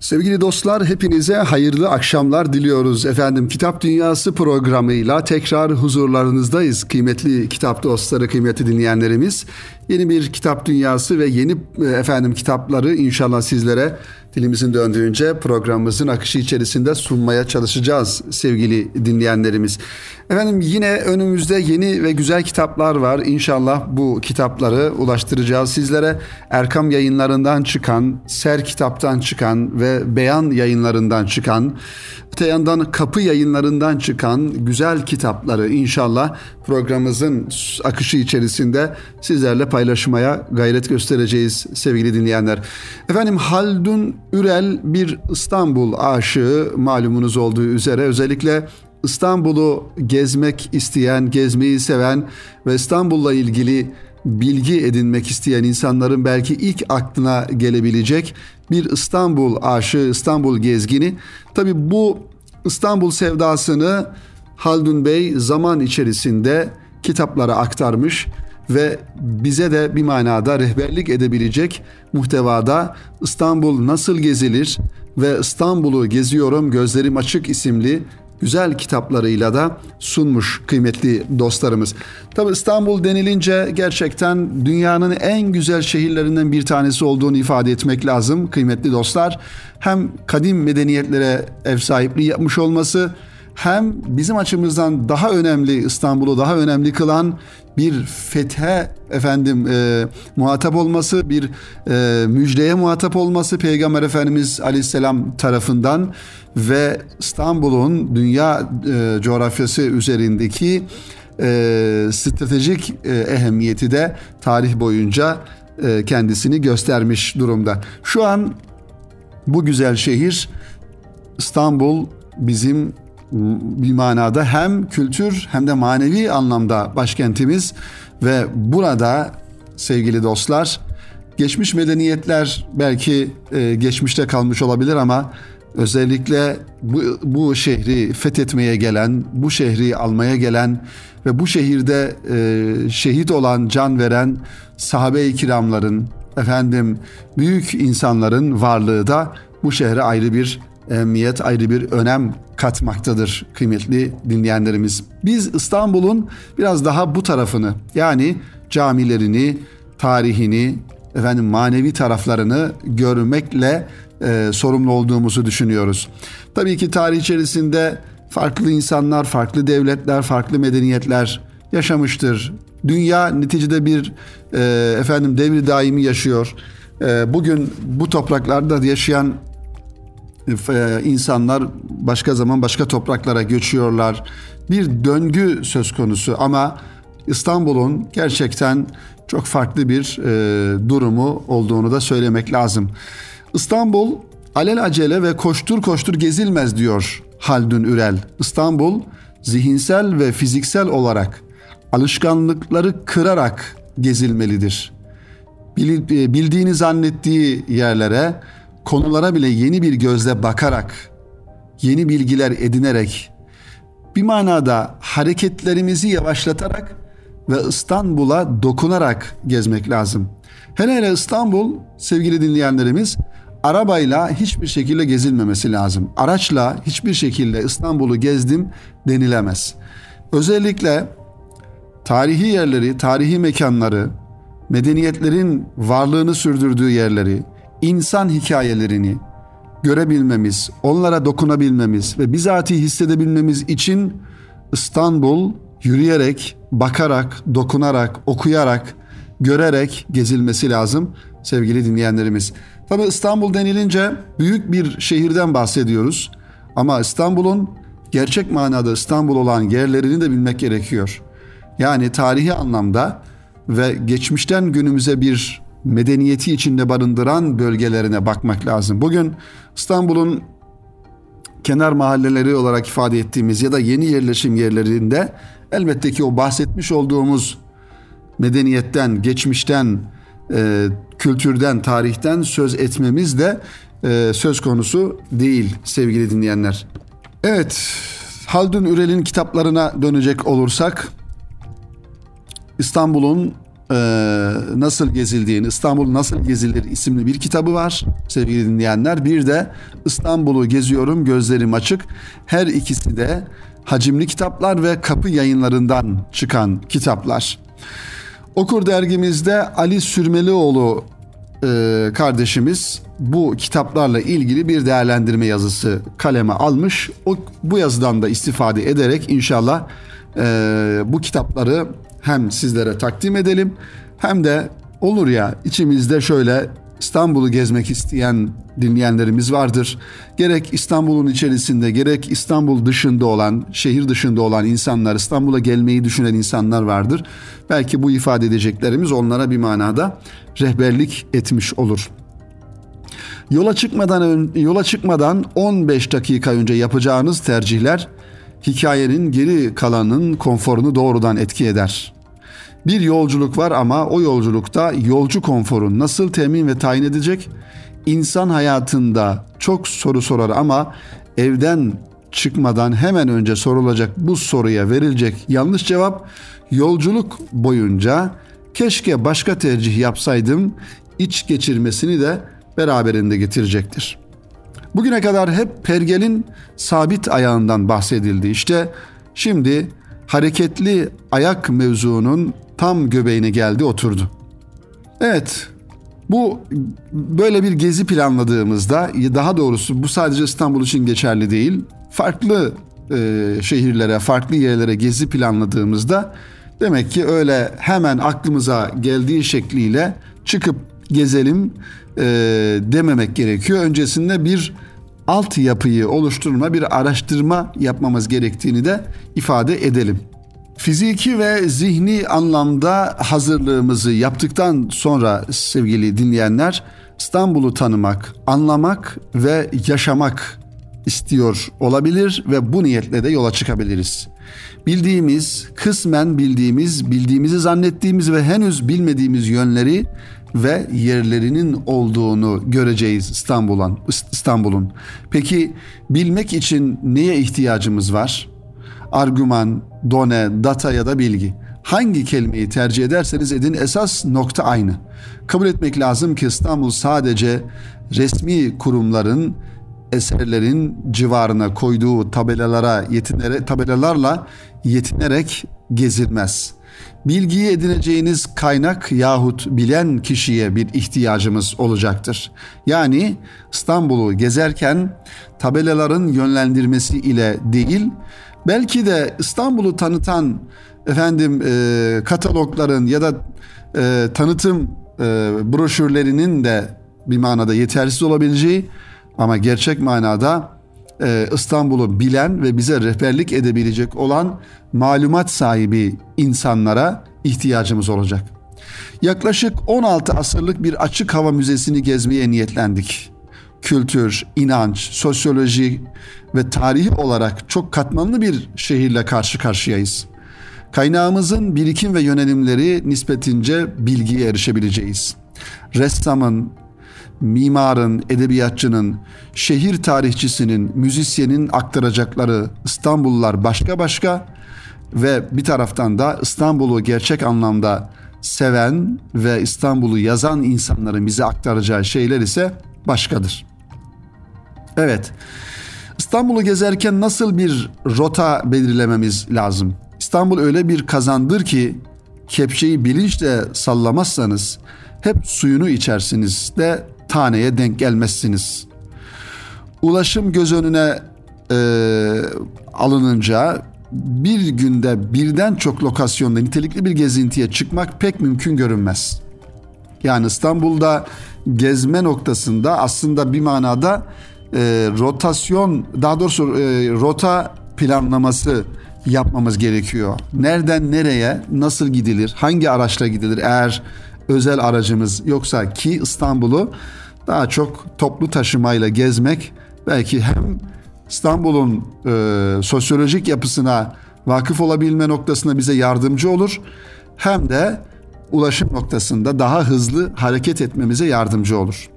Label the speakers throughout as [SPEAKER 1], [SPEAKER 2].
[SPEAKER 1] Sevgili dostlar hepinize hayırlı akşamlar diliyoruz. Efendim Kitap Dünyası programıyla tekrar huzurlarınızdayız. Kıymetli kitap dostları, kıymetli dinleyenlerimiz. Yeni bir kitap dünyası ve yeni e, efendim kitapları inşallah sizlere dilimizin döndüğünce programımızın akışı içerisinde sunmaya çalışacağız sevgili dinleyenlerimiz. Efendim yine önümüzde yeni ve güzel kitaplar var. İnşallah bu kitapları ulaştıracağız sizlere. Erkam yayınlarından çıkan, Ser kitaptan çıkan ve Beyan yayınlarından çıkan, öte yandan Kapı yayınlarından çıkan güzel kitapları inşallah programımızın akışı içerisinde sizlerle paylaşmaya gayret göstereceğiz sevgili dinleyenler. Efendim Haldun Ürel bir İstanbul aşığı malumunuz olduğu üzere özellikle İstanbul'u gezmek isteyen, gezmeyi seven ve İstanbul'la ilgili bilgi edinmek isteyen insanların belki ilk aklına gelebilecek bir İstanbul aşığı, İstanbul gezgini. Tabi bu İstanbul sevdasını Haldun Bey zaman içerisinde kitaplara aktarmış ve bize de bir manada rehberlik edebilecek muhtevada İstanbul nasıl gezilir ve İstanbul'u geziyorum gözlerim açık isimli güzel kitaplarıyla da sunmuş kıymetli dostlarımız. Tabi İstanbul denilince gerçekten dünyanın en güzel şehirlerinden bir tanesi olduğunu ifade etmek lazım kıymetli dostlar. Hem kadim medeniyetlere ev sahipliği yapmış olması hem bizim açımızdan daha önemli İstanbul'u daha önemli kılan bir fethe efendim e, muhatap olması, bir e, müjdeye muhatap olması Peygamber Efendimiz Aleyhisselam tarafından ve İstanbul'un dünya e, coğrafyası üzerindeki e, stratejik e, ehemmiyeti de tarih boyunca e, kendisini göstermiş durumda. Şu an bu güzel şehir İstanbul bizim bir manada hem kültür hem de manevi anlamda başkentimiz ve burada sevgili dostlar geçmiş medeniyetler belki e, geçmişte kalmış olabilir ama özellikle bu, bu şehri fethetmeye gelen, bu şehri almaya gelen ve bu şehirde e, şehit olan, can veren sahabe-i kiramların, efendim büyük insanların varlığı da bu şehre ayrı bir emniyet ayrı bir önem katmaktadır kıymetli dinleyenlerimiz. Biz İstanbul'un biraz daha bu tarafını yani camilerini, tarihini, efendim manevi taraflarını görmekle e, sorumlu olduğumuzu düşünüyoruz. Tabii ki tarih içerisinde farklı insanlar, farklı devletler, farklı medeniyetler yaşamıştır. Dünya neticede bir e, efendim devri daimi yaşıyor. E, bugün bu topraklarda yaşayan insanlar başka zaman başka topraklara göçüyorlar. Bir döngü söz konusu ama İstanbul'un gerçekten çok farklı bir e, durumu olduğunu da söylemek lazım. İstanbul alel acele ve koştur koştur gezilmez diyor Haldun Ürel. İstanbul zihinsel ve fiziksel olarak alışkanlıkları kırarak gezilmelidir. E, bildiğini zannettiği yerlere konulara bile yeni bir gözle bakarak, yeni bilgiler edinerek, bir manada hareketlerimizi yavaşlatarak ve İstanbul'a dokunarak gezmek lazım. Hele hele İstanbul sevgili dinleyenlerimiz arabayla hiçbir şekilde gezilmemesi lazım. Araçla hiçbir şekilde İstanbul'u gezdim denilemez. Özellikle tarihi yerleri, tarihi mekanları, medeniyetlerin varlığını sürdürdüğü yerleri, insan hikayelerini görebilmemiz, onlara dokunabilmemiz ve bizatihi hissedebilmemiz için İstanbul yürüyerek, bakarak, dokunarak, okuyarak, görerek gezilmesi lazım sevgili dinleyenlerimiz. Tabi İstanbul denilince büyük bir şehirden bahsediyoruz. Ama İstanbul'un gerçek manada İstanbul olan yerlerini de bilmek gerekiyor. Yani tarihi anlamda ve geçmişten günümüze bir medeniyeti içinde barındıran bölgelerine bakmak lazım. Bugün İstanbul'un kenar mahalleleri olarak ifade ettiğimiz ya da yeni yerleşim yerlerinde elbette ki o bahsetmiş olduğumuz medeniyetten, geçmişten, e, kültürden, tarihten söz etmemiz de e, söz konusu değil sevgili dinleyenler. Evet, Haldun Ürel'in kitaplarına dönecek olursak İstanbul'un e, nasıl gezildiğini, İstanbul nasıl gezilir isimli bir kitabı var sevgili dinleyenler. Bir de İstanbul'u geziyorum gözlerim açık. Her ikisi de hacimli kitaplar ve kapı yayınlarından çıkan kitaplar. Okur dergimizde Ali Sürmelioğlu e, kardeşimiz bu kitaplarla ilgili bir değerlendirme yazısı kaleme almış. O bu yazıdan da istifade ederek inşallah e, bu kitapları hem sizlere takdim edelim hem de olur ya içimizde şöyle İstanbul'u gezmek isteyen dinleyenlerimiz vardır. Gerek İstanbul'un içerisinde gerek İstanbul dışında olan, şehir dışında olan insanlar, İstanbul'a gelmeyi düşünen insanlar vardır. Belki bu ifade edeceklerimiz onlara bir manada rehberlik etmiş olur. Yola çıkmadan yola çıkmadan 15 dakika önce yapacağınız tercihler hikayenin geri kalanının konforunu doğrudan etki eder. Bir yolculuk var ama o yolculukta yolcu konforu nasıl temin ve tayin edecek? İnsan hayatında çok soru sorar ama evden çıkmadan hemen önce sorulacak bu soruya verilecek yanlış cevap yolculuk boyunca keşke başka tercih yapsaydım iç geçirmesini de beraberinde getirecektir. Bugüne kadar hep pergelin sabit ayağından bahsedildi. İşte şimdi hareketli ayak mevzunun tam göbeğine geldi oturdu. Evet bu böyle bir gezi planladığımızda daha doğrusu bu sadece İstanbul için geçerli değil. Farklı e, şehirlere, farklı yerlere gezi planladığımızda demek ki öyle hemen aklımıza geldiği şekliyle çıkıp gezelim e, dememek gerekiyor. Öncesinde bir altyapıyı oluşturma, bir araştırma yapmamız gerektiğini de ifade edelim. Fiziki ve zihni anlamda hazırlığımızı yaptıktan sonra sevgili dinleyenler İstanbul'u tanımak, anlamak ve yaşamak istiyor olabilir ve bu niyetle de yola çıkabiliriz. Bildiğimiz, kısmen bildiğimiz, bildiğimizi zannettiğimiz ve henüz bilmediğimiz yönleri ve yerlerinin olduğunu göreceğiz İstanbul'un. İstanbul'un. Peki bilmek için neye ihtiyacımız var? Argüman, done, data ya da bilgi. Hangi kelimeyi tercih ederseniz edin esas nokta aynı. Kabul etmek lazım ki İstanbul sadece resmi kurumların eserlerin civarına koyduğu tabelalara yetinerek tabelalarla yetinerek gezilmez. Bilgiyi edineceğiniz kaynak yahut bilen kişiye bir ihtiyacımız olacaktır. Yani İstanbul'u gezerken tabelaların yönlendirmesi ile değil, belki de İstanbul'u tanıtan efendim e, katalogların ya da e, tanıtım e, broşürlerinin de bir manada yetersiz olabileceği ama gerçek manada İstanbul'u bilen ve bize rehberlik edebilecek olan malumat sahibi insanlara ihtiyacımız olacak. Yaklaşık 16 asırlık bir açık hava müzesini gezmeye niyetlendik. Kültür, inanç, sosyoloji ve tarihi olarak çok katmanlı bir şehirle karşı karşıyayız. Kaynağımızın birikim ve yönelimleri nispetince bilgiye erişebileceğiz. Ressamın, mimarın, edebiyatçının, şehir tarihçisinin, müzisyenin aktaracakları İstanbullular başka başka ve bir taraftan da İstanbul'u gerçek anlamda seven ve İstanbul'u yazan insanların bize aktaracağı şeyler ise başkadır. Evet. İstanbul'u gezerken nasıl bir rota belirlememiz lazım? İstanbul öyle bir kazandır ki kepçeyi bilinçle sallamazsanız hep suyunu içersiniz de taneye denk gelmezsiniz. Ulaşım göz önüne e, alınınca bir günde birden çok lokasyonda nitelikli bir gezintiye çıkmak pek mümkün görünmez. Yani İstanbul'da gezme noktasında aslında bir manada e, rotasyon daha doğrusu e, rota planlaması yapmamız gerekiyor. Nereden nereye nasıl gidilir? Hangi araçla gidilir? Eğer özel aracımız yoksa ki İstanbul'u daha çok toplu taşımayla gezmek belki hem İstanbul'un e, sosyolojik yapısına vakıf olabilme noktasında bize yardımcı olur hem de ulaşım noktasında daha hızlı hareket etmemize yardımcı olur.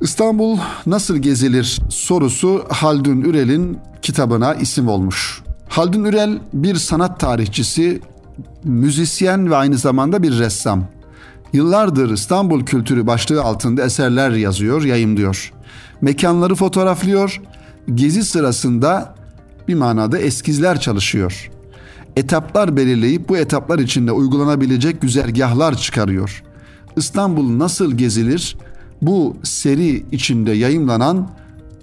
[SPEAKER 1] İstanbul nasıl gezilir sorusu Haldun Ürel'in kitabına isim olmuş. Haldun Ürel bir sanat tarihçisi, müzisyen ve aynı zamanda bir ressam. Yıllardır İstanbul kültürü başlığı altında eserler yazıyor, yayımlıyor. Mekanları fotoğraflıyor, gezi sırasında bir manada eskizler çalışıyor. Etaplar belirleyip bu etaplar içinde uygulanabilecek güzergahlar çıkarıyor. İstanbul nasıl gezilir? Bu seri içinde yayımlanan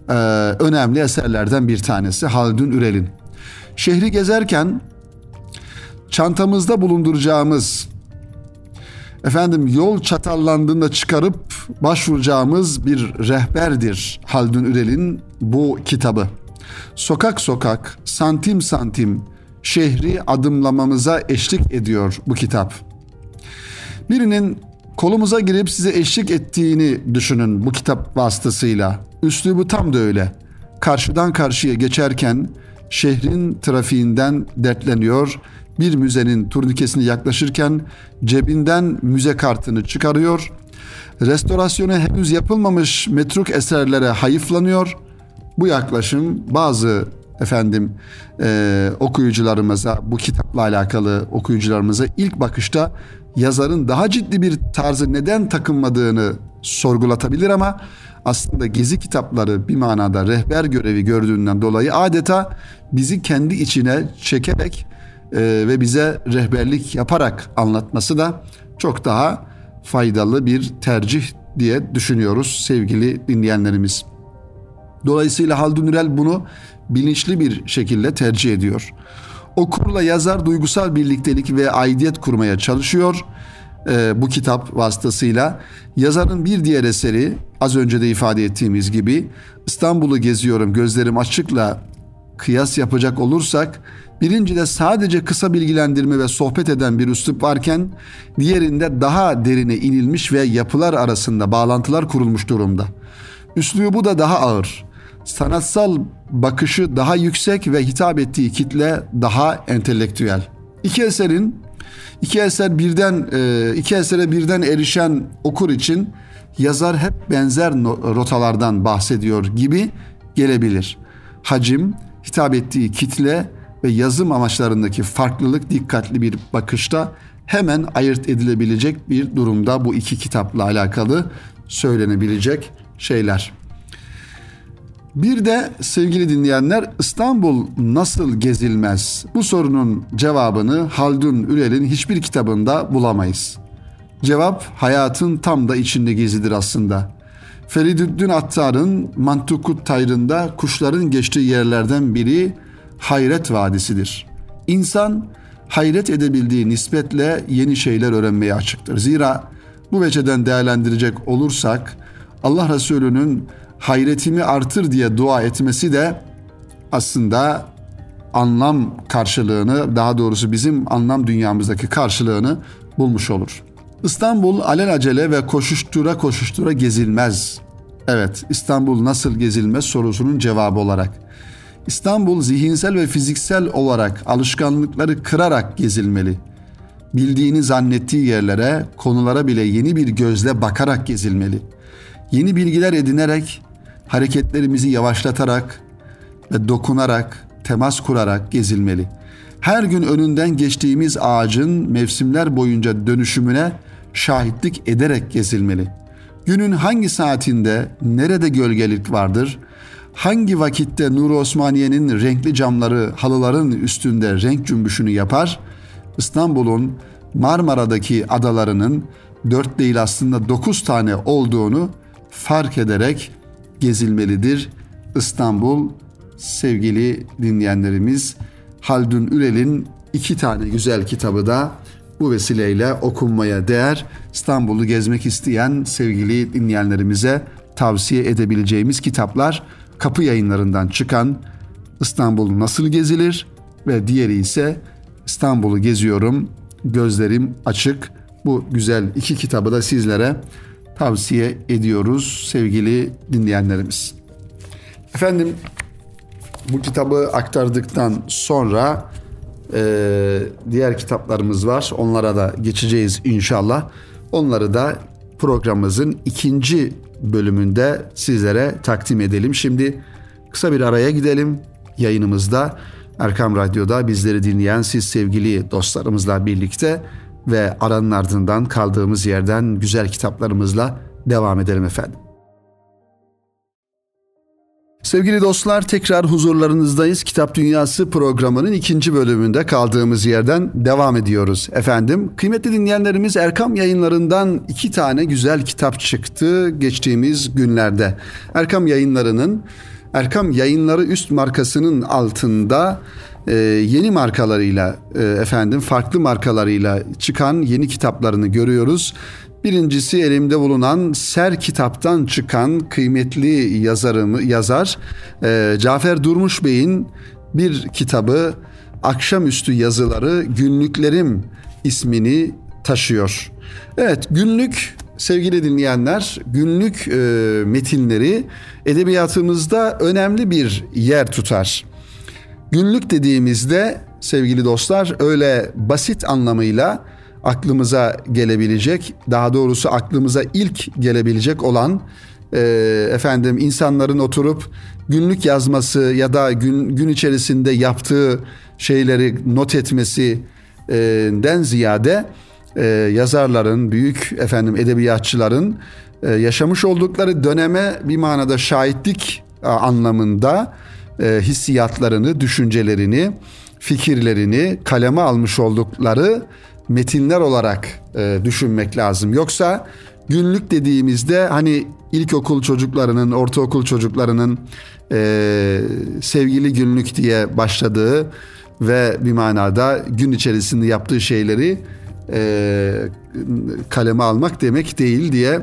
[SPEAKER 1] e, önemli eserlerden bir tanesi Haldun Ürel'in. Şehri gezerken çantamızda bulunduracağımız efendim yol çatallandığında çıkarıp başvuracağımız bir rehberdir Haldun Ürel'in bu kitabı. Sokak sokak, santim santim şehri adımlamamıza eşlik ediyor bu kitap. Birinin kolumuza girip size eşlik ettiğini düşünün bu kitap vasıtasıyla. Üslubu tam da öyle. Karşıdan karşıya geçerken şehrin trafiğinden dertleniyor, bir müzenin turnikesine yaklaşırken cebinden müze kartını çıkarıyor, restorasyonu henüz yapılmamış metruk eserlere hayıflanıyor. Bu yaklaşım bazı efendim e, okuyucularımıza bu kitapla alakalı okuyucularımıza ilk bakışta yazarın daha ciddi bir tarzı neden takınmadığını sorgulatabilir ama aslında gezi kitapları bir manada rehber görevi gördüğünden dolayı adeta bizi kendi içine çekerek e, ve bize rehberlik yaparak anlatması da çok daha faydalı bir tercih diye düşünüyoruz sevgili dinleyenlerimiz. Dolayısıyla Haldun Ürel bunu bilinçli bir şekilde tercih ediyor. Okurla yazar duygusal birliktelik ve aidiyet kurmaya çalışıyor. Ee, bu kitap vasıtasıyla yazarın bir diğer eseri az önce de ifade ettiğimiz gibi İstanbul'u geziyorum gözlerim açıkla kıyas yapacak olursak birincide sadece kısa bilgilendirme ve sohbet eden bir üslup varken diğerinde daha derine inilmiş ve yapılar arasında bağlantılar kurulmuş durumda. Üslubu da daha ağır sanatsal bakışı daha yüksek ve hitap ettiği kitle daha entelektüel. İki eserin iki eser birden e, iki esere birden erişen okur için yazar hep benzer rotalardan bahsediyor gibi gelebilir. Hacim, hitap ettiği kitle ve yazım amaçlarındaki farklılık dikkatli bir bakışta hemen ayırt edilebilecek bir durumda bu iki kitapla alakalı söylenebilecek şeyler. Bir de sevgili dinleyenler İstanbul nasıl gezilmez? Bu sorunun cevabını Haldun Ürel'in hiçbir kitabında bulamayız. Cevap hayatın tam da içinde gezidir aslında. Feridüddin Attar'ın Mantukut Tayrı'nda kuşların geçtiği yerlerden biri Hayret Vadisi'dir. İnsan hayret edebildiği nispetle yeni şeyler öğrenmeye açıktır. Zira bu veçeden değerlendirecek olursak Allah Resulü'nün hayretimi artır diye dua etmesi de aslında anlam karşılığını daha doğrusu bizim anlam dünyamızdaki karşılığını bulmuş olur. İstanbul alelacele ve koşuştura koşuştura gezilmez. Evet, İstanbul nasıl gezilmez sorusunun cevabı olarak. İstanbul zihinsel ve fiziksel olarak alışkanlıkları kırarak gezilmeli. Bildiğini zannettiği yerlere, konulara bile yeni bir gözle bakarak gezilmeli. Yeni bilgiler edinerek hareketlerimizi yavaşlatarak ve dokunarak, temas kurarak gezilmeli. Her gün önünden geçtiğimiz ağacın mevsimler boyunca dönüşümüne şahitlik ederek gezilmeli. Günün hangi saatinde nerede gölgelik vardır? Hangi vakitte Nur Osmaniye'nin renkli camları halıların üstünde renk cümbüşünü yapar? İstanbul'un Marmara'daki adalarının dört değil aslında dokuz tane olduğunu fark ederek gezilmelidir. İstanbul sevgili dinleyenlerimiz Haldun Ürel'in iki tane güzel kitabı da bu vesileyle okunmaya değer. İstanbul'u gezmek isteyen sevgili dinleyenlerimize tavsiye edebileceğimiz kitaplar kapı yayınlarından çıkan İstanbul Nasıl Gezilir ve diğeri ise İstanbul'u geziyorum gözlerim açık. Bu güzel iki kitabı da sizlere tavsiye ediyoruz sevgili dinleyenlerimiz. Efendim bu kitabı aktardıktan sonra e, diğer kitaplarımız var. Onlara da geçeceğiz inşallah. Onları da programımızın ikinci bölümünde sizlere takdim edelim. Şimdi kısa bir araya gidelim. Yayınımızda Erkam Radyo'da bizleri dinleyen siz sevgili dostlarımızla birlikte ve aranın ardından kaldığımız yerden güzel kitaplarımızla devam edelim efendim. Sevgili dostlar tekrar huzurlarınızdayız. Kitap Dünyası programının ikinci bölümünde kaldığımız yerden devam ediyoruz efendim. Kıymetli dinleyenlerimiz Erkam yayınlarından iki tane güzel kitap çıktı geçtiğimiz günlerde. Erkam yayınlarının Erkam yayınları üst markasının altında e, yeni markalarıyla e, efendim farklı markalarıyla çıkan yeni kitaplarını görüyoruz. Birincisi elimde bulunan Ser kitaptan çıkan kıymetli yazarımı yazar e, Cafer Durmuş Bey'in bir kitabı Akşamüstü Yazıları Günlüklerim ismini taşıyor. Evet günlük sevgili dinleyenler günlük e, metinleri edebiyatımızda önemli bir yer tutar. Günlük dediğimizde sevgili dostlar öyle basit anlamıyla aklımıza gelebilecek, daha doğrusu aklımıza ilk gelebilecek olan e, efendim insanların oturup günlük yazması ya da gün gün içerisinde yaptığı şeyleri not etmesinden ziyade e, yazarların, büyük efendim edebiyatçıların e, yaşamış oldukları döneme bir manada şahitlik e, anlamında e, hissiyatlarını, düşüncelerini, fikirlerini kaleme almış oldukları metinler olarak e, düşünmek lazım. Yoksa günlük dediğimizde hani ilkokul çocuklarının, ortaokul çocuklarının e, sevgili günlük diye başladığı ve bir manada gün içerisinde yaptığı şeyleri e, kaleme almak demek değil diye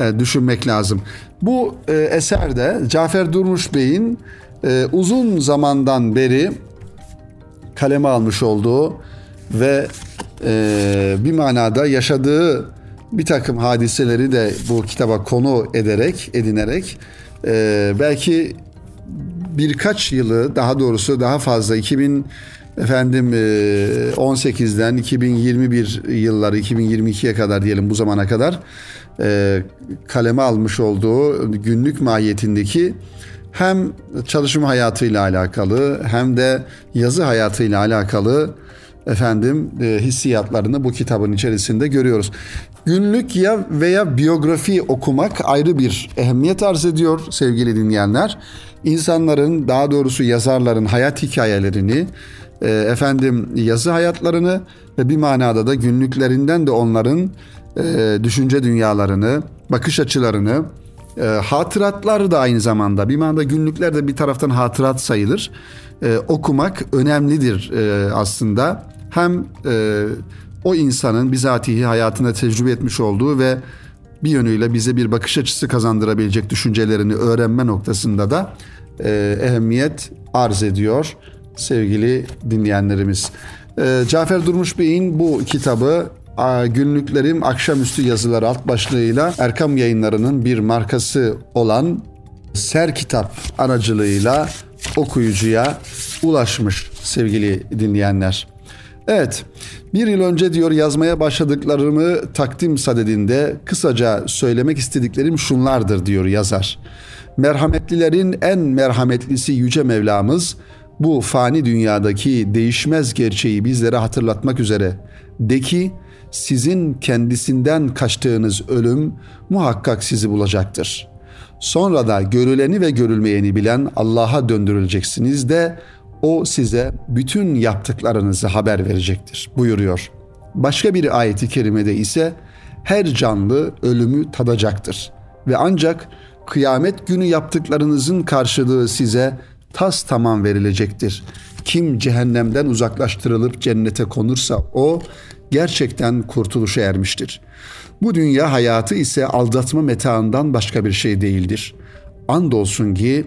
[SPEAKER 1] e, düşünmek lazım. Bu e, eserde Cafer Durmuş Bey'in e, uzun zamandan beri kaleme almış olduğu ve e, bir manada yaşadığı bir takım hadiseleri de bu kitaba konu ederek, edinerek e, belki birkaç yılı daha doğrusu daha fazla 2000 efendim 18'den 2021 yılları 2022'ye kadar diyelim bu zamana kadar e, kaleme almış olduğu günlük mahiyetindeki hem çalışma hayatıyla alakalı hem de yazı hayatıyla alakalı efendim e, hissiyatlarını bu kitabın içerisinde görüyoruz. Günlük ya veya biyografi okumak ayrı bir ehemmiyet arz ediyor sevgili dinleyenler. İnsanların daha doğrusu yazarların hayat hikayelerini, e, efendim yazı hayatlarını ve bir manada da günlüklerinden de onların e, düşünce dünyalarını, bakış açılarını, e, hatıratlar da aynı zamanda bir manada günlükler de bir taraftan hatırat sayılır. E, okumak önemlidir e, aslında. Hem e, o insanın bizatihi hayatında tecrübe etmiş olduğu ve bir yönüyle bize bir bakış açısı kazandırabilecek düşüncelerini öğrenme noktasında da e, ehemmiyet arz ediyor sevgili dinleyenlerimiz. E, Cafer Durmuş Bey'in bu kitabı Günlüklerim Akşamüstü Yazıları alt başlığıyla Erkam Yayınları'nın bir markası olan Ser Kitap aracılığıyla okuyucuya ulaşmış sevgili dinleyenler. Evet, bir yıl önce diyor yazmaya başladıklarımı takdim sadedinde kısaca söylemek istediklerim şunlardır diyor yazar. Merhametlilerin en merhametlisi Yüce Mevlamız bu fani dünyadaki değişmez gerçeği bizlere hatırlatmak üzere de ki sizin kendisinden kaçtığınız ölüm muhakkak sizi bulacaktır. Sonra da görüleni ve görülmeyeni bilen Allah'a döndürüleceksiniz de o size bütün yaptıklarınızı haber verecektir buyuruyor. Başka bir ayeti kerimede ise her canlı ölümü tadacaktır ve ancak kıyamet günü yaptıklarınızın karşılığı size tas tamam verilecektir. Kim cehennemden uzaklaştırılıp cennete konursa o gerçekten kurtuluşa ermiştir. Bu dünya hayatı ise aldatma metaından başka bir şey değildir. Andolsun ki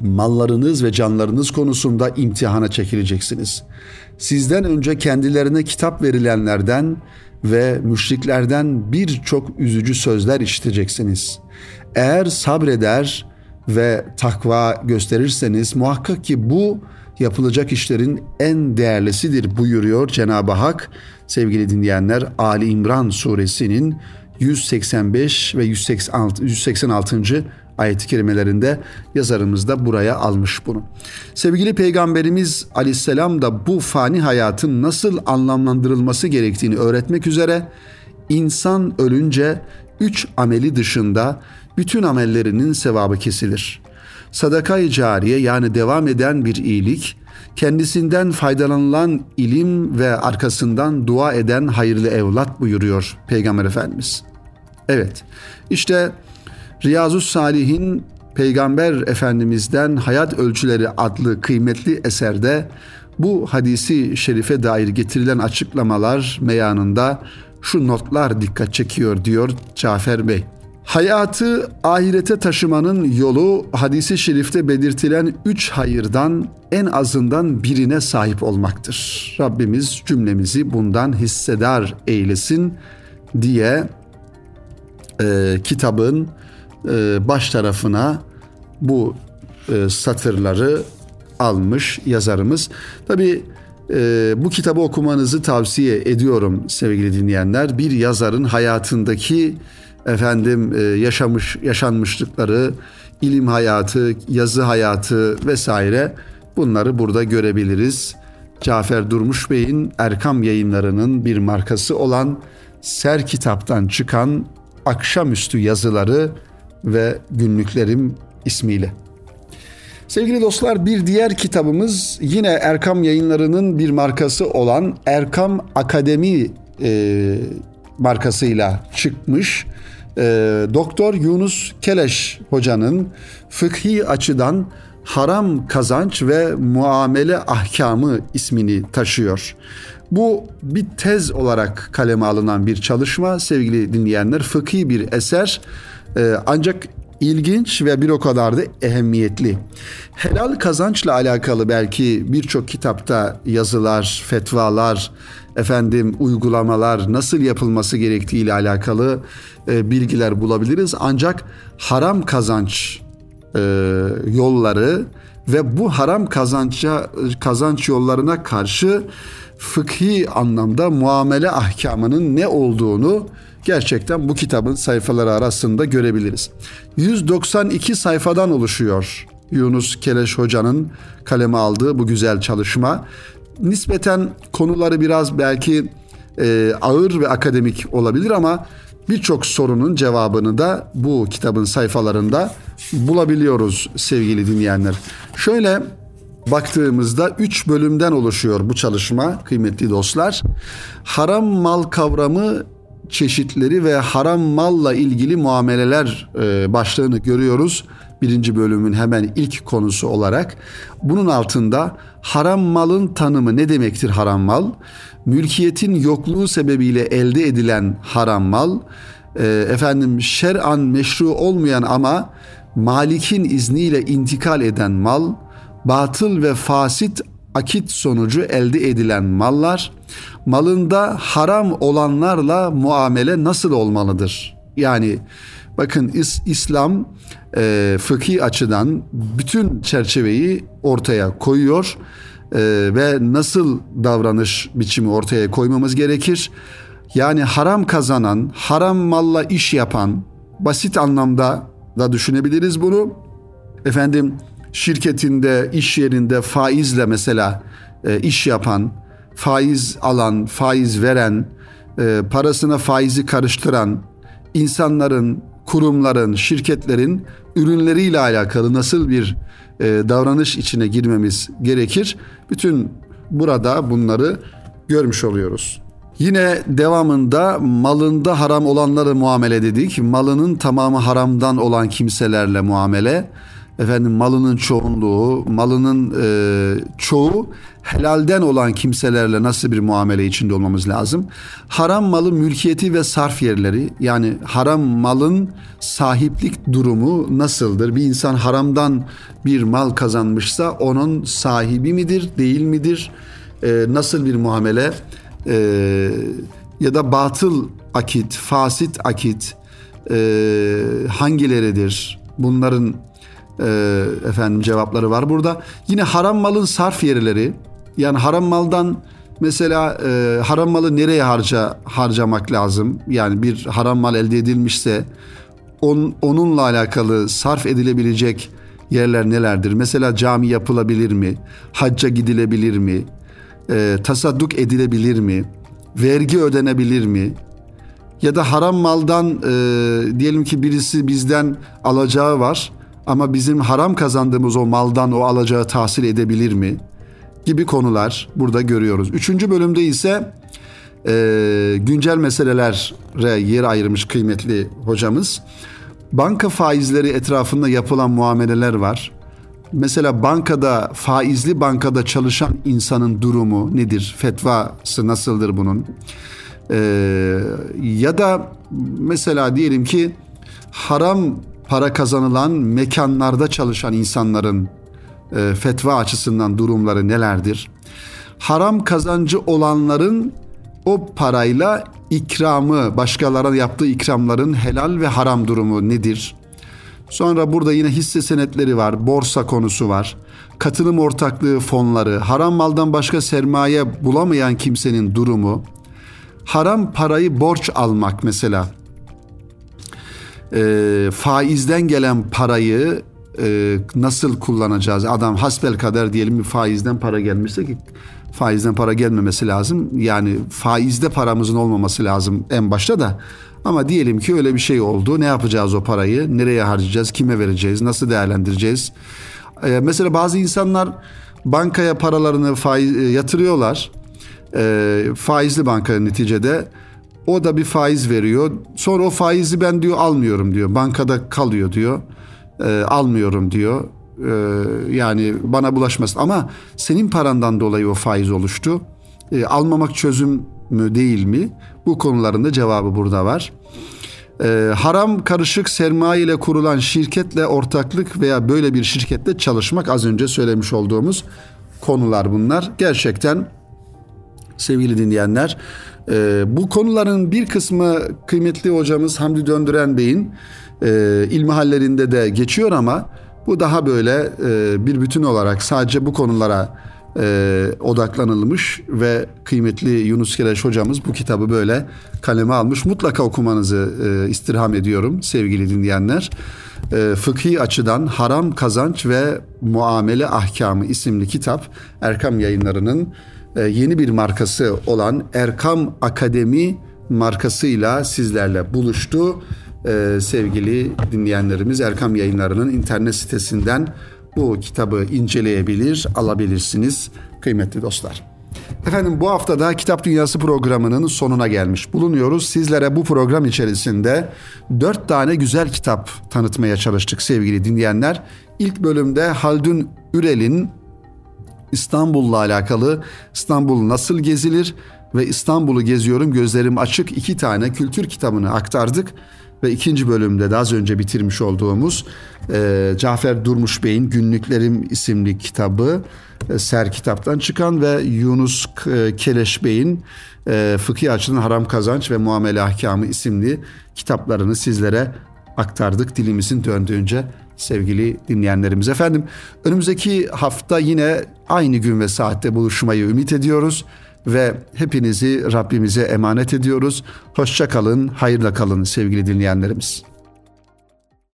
[SPEAKER 1] mallarınız ve canlarınız konusunda imtihana çekileceksiniz. Sizden önce kendilerine kitap verilenlerden ve müşriklerden birçok üzücü sözler işiteceksiniz. Eğer sabreder ve takva gösterirseniz muhakkak ki bu yapılacak işlerin en değerlisidir buyuruyor Cenab-ı Hak. Sevgili dinleyenler Ali İmran suresinin 185 ve 186. 186. ayet-i kerimelerinde yazarımız da buraya almış bunu. Sevgili Peygamberimiz aleyhisselam da bu fani hayatın nasıl anlamlandırılması gerektiğini öğretmek üzere insan ölünce üç ameli dışında bütün amellerinin sevabı kesilir. Sadaka-i cariye yani devam eden bir iyilik, kendisinden faydalanılan ilim ve arkasından dua eden hayırlı evlat buyuruyor Peygamber Efendimiz. Evet işte Riyazu Salih'in Peygamber Efendimiz'den Hayat Ölçüleri adlı kıymetli eserde bu hadisi şerife dair getirilen açıklamalar meyanında şu notlar dikkat çekiyor diyor Cafer Bey. Hayatı ahirete taşımanın yolu hadisi şerifte belirtilen üç hayırdan en azından birine sahip olmaktır. Rabbimiz cümlemizi bundan hissedar eylesin diye e, kitabın e, baş tarafına bu e, satırları almış yazarımız. Tabi e, bu kitabı okumanızı tavsiye ediyorum sevgili dinleyenler. Bir yazarın hayatındaki efendim e, yaşamış yaşanmışlıkları, ilim hayatı, yazı hayatı vesaire bunları burada görebiliriz. Cafer Durmuş Bey'in Erkam yayınlarının bir markası olan Ser kitaptan çıkan akşamüstü yazıları ve günlüklerim ismiyle. Sevgili dostlar bir diğer kitabımız yine Erkam yayınlarının bir markası olan Erkam Akademi e, markasıyla çıkmış. E, Doktor Yunus Keleş hocanın fıkhi açıdan haram kazanç ve muamele ahkamı ismini taşıyor. Bu bir tez olarak kaleme alınan bir çalışma sevgili dinleyenler. Fıkhi bir eser ee, ancak ilginç ve bir o kadar da ehemmiyetli. Helal kazançla alakalı belki birçok kitapta yazılar, fetvalar, efendim uygulamalar nasıl yapılması gerektiği ile alakalı e, bilgiler bulabiliriz. Ancak haram kazanç e, yolları ve bu haram kazança kazanç yollarına karşı fıkhi anlamda muamele ahkamının ne olduğunu gerçekten bu kitabın sayfaları arasında görebiliriz. 192 sayfadan oluşuyor Yunus Keleş Hoca'nın kaleme aldığı bu güzel çalışma. Nispeten konuları biraz belki e, ağır ve akademik olabilir ama birçok sorunun cevabını da bu kitabın sayfalarında bulabiliyoruz sevgili dinleyenler. Şöyle baktığımızda üç bölümden oluşuyor bu çalışma kıymetli dostlar. Haram mal kavramı çeşitleri ve haram malla ilgili muameleler e, başlığını görüyoruz. Birinci bölümün hemen ilk konusu olarak. Bunun altında haram malın tanımı ne demektir haram mal? Mülkiyetin yokluğu sebebiyle elde edilen haram mal, e, efendim şer'an meşru olmayan ama malikin izniyle intikal eden mal, batıl ve fasit akit sonucu elde edilen mallar, malında haram olanlarla muamele nasıl olmalıdır? Yani bakın is, İslam e, fıkhi açıdan bütün çerçeveyi ortaya koyuyor e, ve nasıl davranış biçimi ortaya koymamız gerekir. Yani haram kazanan, haram malla iş yapan, basit anlamda da düşünebiliriz bunu. Efendim şirketinde, iş yerinde faizle mesela e, iş yapan, faiz alan, faiz veren, e, parasına faizi karıştıran insanların, kurumların, şirketlerin ürünleriyle alakalı nasıl bir e, davranış içine girmemiz gerekir? Bütün burada bunları görmüş oluyoruz. Yine devamında malında haram olanları muamele dedik. Malının tamamı haramdan olan kimselerle muamele efendim malının çoğunluğu, malının e, çoğu helalden olan kimselerle nasıl bir muamele içinde olmamız lazım? Haram malın mülkiyeti ve sarf yerleri yani haram malın sahiplik durumu nasıldır? Bir insan haramdan bir mal kazanmışsa onun sahibi midir, değil midir? E, nasıl bir muamele? E, ya da batıl akit, fasit akit e, hangileridir? Bunların e, efendim cevapları var burada. Yine haram malın sarf yerleri yani haram maldan mesela e, haram malı nereye harca harcamak lazım? Yani bir haram mal elde edilmişse on, onunla alakalı sarf edilebilecek yerler nelerdir? Mesela cami yapılabilir mi? Hacca gidilebilir mi? E, tasadduk edilebilir mi? Vergi ödenebilir mi? Ya da haram maldan e, diyelim ki birisi bizden alacağı var ama bizim haram kazandığımız o maldan o alacağı tahsil edebilir mi? Gibi konular burada görüyoruz. Üçüncü bölümde ise e, güncel meselelere yer ayırmış kıymetli hocamız. Banka faizleri etrafında yapılan muameleler var. Mesela bankada faizli bankada çalışan insanın durumu nedir? Fetvası nasıldır bunun? Ee, ya da mesela diyelim ki haram para kazanılan mekanlarda çalışan insanların e, fetva açısından durumları nelerdir? Haram kazancı olanların o parayla ikramı, başkalarına yaptığı ikramların helal ve haram durumu nedir? Sonra burada yine hisse senetleri var, borsa konusu var. Katılım ortaklığı fonları, haram maldan başka sermaye bulamayan kimsenin durumu. Haram parayı borç almak mesela. E, faizden gelen parayı e, nasıl kullanacağız? Adam hasbel kadar diyelim bir faizden para gelmişse ki faizden para gelmemesi lazım. Yani faizde paramızın olmaması lazım en başta da. Ama diyelim ki öyle bir şey oldu. Ne yapacağız o parayı? Nereye harcayacağız? Kime vereceğiz? Nasıl değerlendireceğiz? Ee, mesela bazı insanlar bankaya paralarını faiz, e, yatırıyorlar. Ee, faizli banka neticede. O da bir faiz veriyor. Sonra o faizi ben diyor almıyorum diyor. Bankada kalıyor diyor. Ee, almıyorum diyor. Ee, yani bana bulaşmasın. Ama senin parandan dolayı o faiz oluştu. Ee, almamak çözüm mü değil mi? Bu konuların da cevabı burada var. Ee, haram karışık sermaye ile kurulan şirketle ortaklık veya böyle bir şirkette çalışmak az önce söylemiş olduğumuz konular bunlar. Gerçekten sevgili dinleyenler e, bu konuların bir kısmı kıymetli hocamız Hamdi Döndüren Bey'in e, ilmihallerinde de geçiyor ama bu daha böyle e, bir bütün olarak sadece bu konulara e, odaklanılmış ve kıymetli Yunus Kereş hocamız bu kitabı böyle kaleme almış. Mutlaka okumanızı e, istirham ediyorum sevgili dinleyenler. E, fıkhi açıdan haram kazanç ve muamele ahkamı isimli kitap Erkam yayınlarının yeni bir markası olan Erkam Akademi markasıyla sizlerle buluştu e, sevgili dinleyenlerimiz Erkam Yayınları'nın internet sitesinden bu kitabı inceleyebilir, alabilirsiniz kıymetli dostlar. Efendim bu hafta da Kitap Dünyası programının sonuna gelmiş bulunuyoruz. Sizlere bu program içerisinde dört tane güzel kitap tanıtmaya çalıştık sevgili dinleyenler. İlk bölümde Haldun Ürel'in İstanbul'la alakalı İstanbul nasıl gezilir ve İstanbul'u geziyorum gözlerim açık. İki tane kültür kitabını aktardık ve ikinci bölümde de az önce bitirmiş olduğumuz e, Cafer Durmuş Bey'in Günlüklerim isimli kitabı e, Ser kitaptan çıkan ve Yunus e, Keleş Bey'in e, Fıkhi Açının Haram Kazanç ve Muamele Ahkamı isimli kitaplarını sizlere aktardık dilimizin döndüğünce sevgili dinleyenlerimiz. Efendim önümüzdeki hafta yine aynı gün ve saatte buluşmayı ümit ediyoruz ve hepinizi Rabbimize emanet ediyoruz. Hoşça kalın, hayırla kalın sevgili dinleyenlerimiz.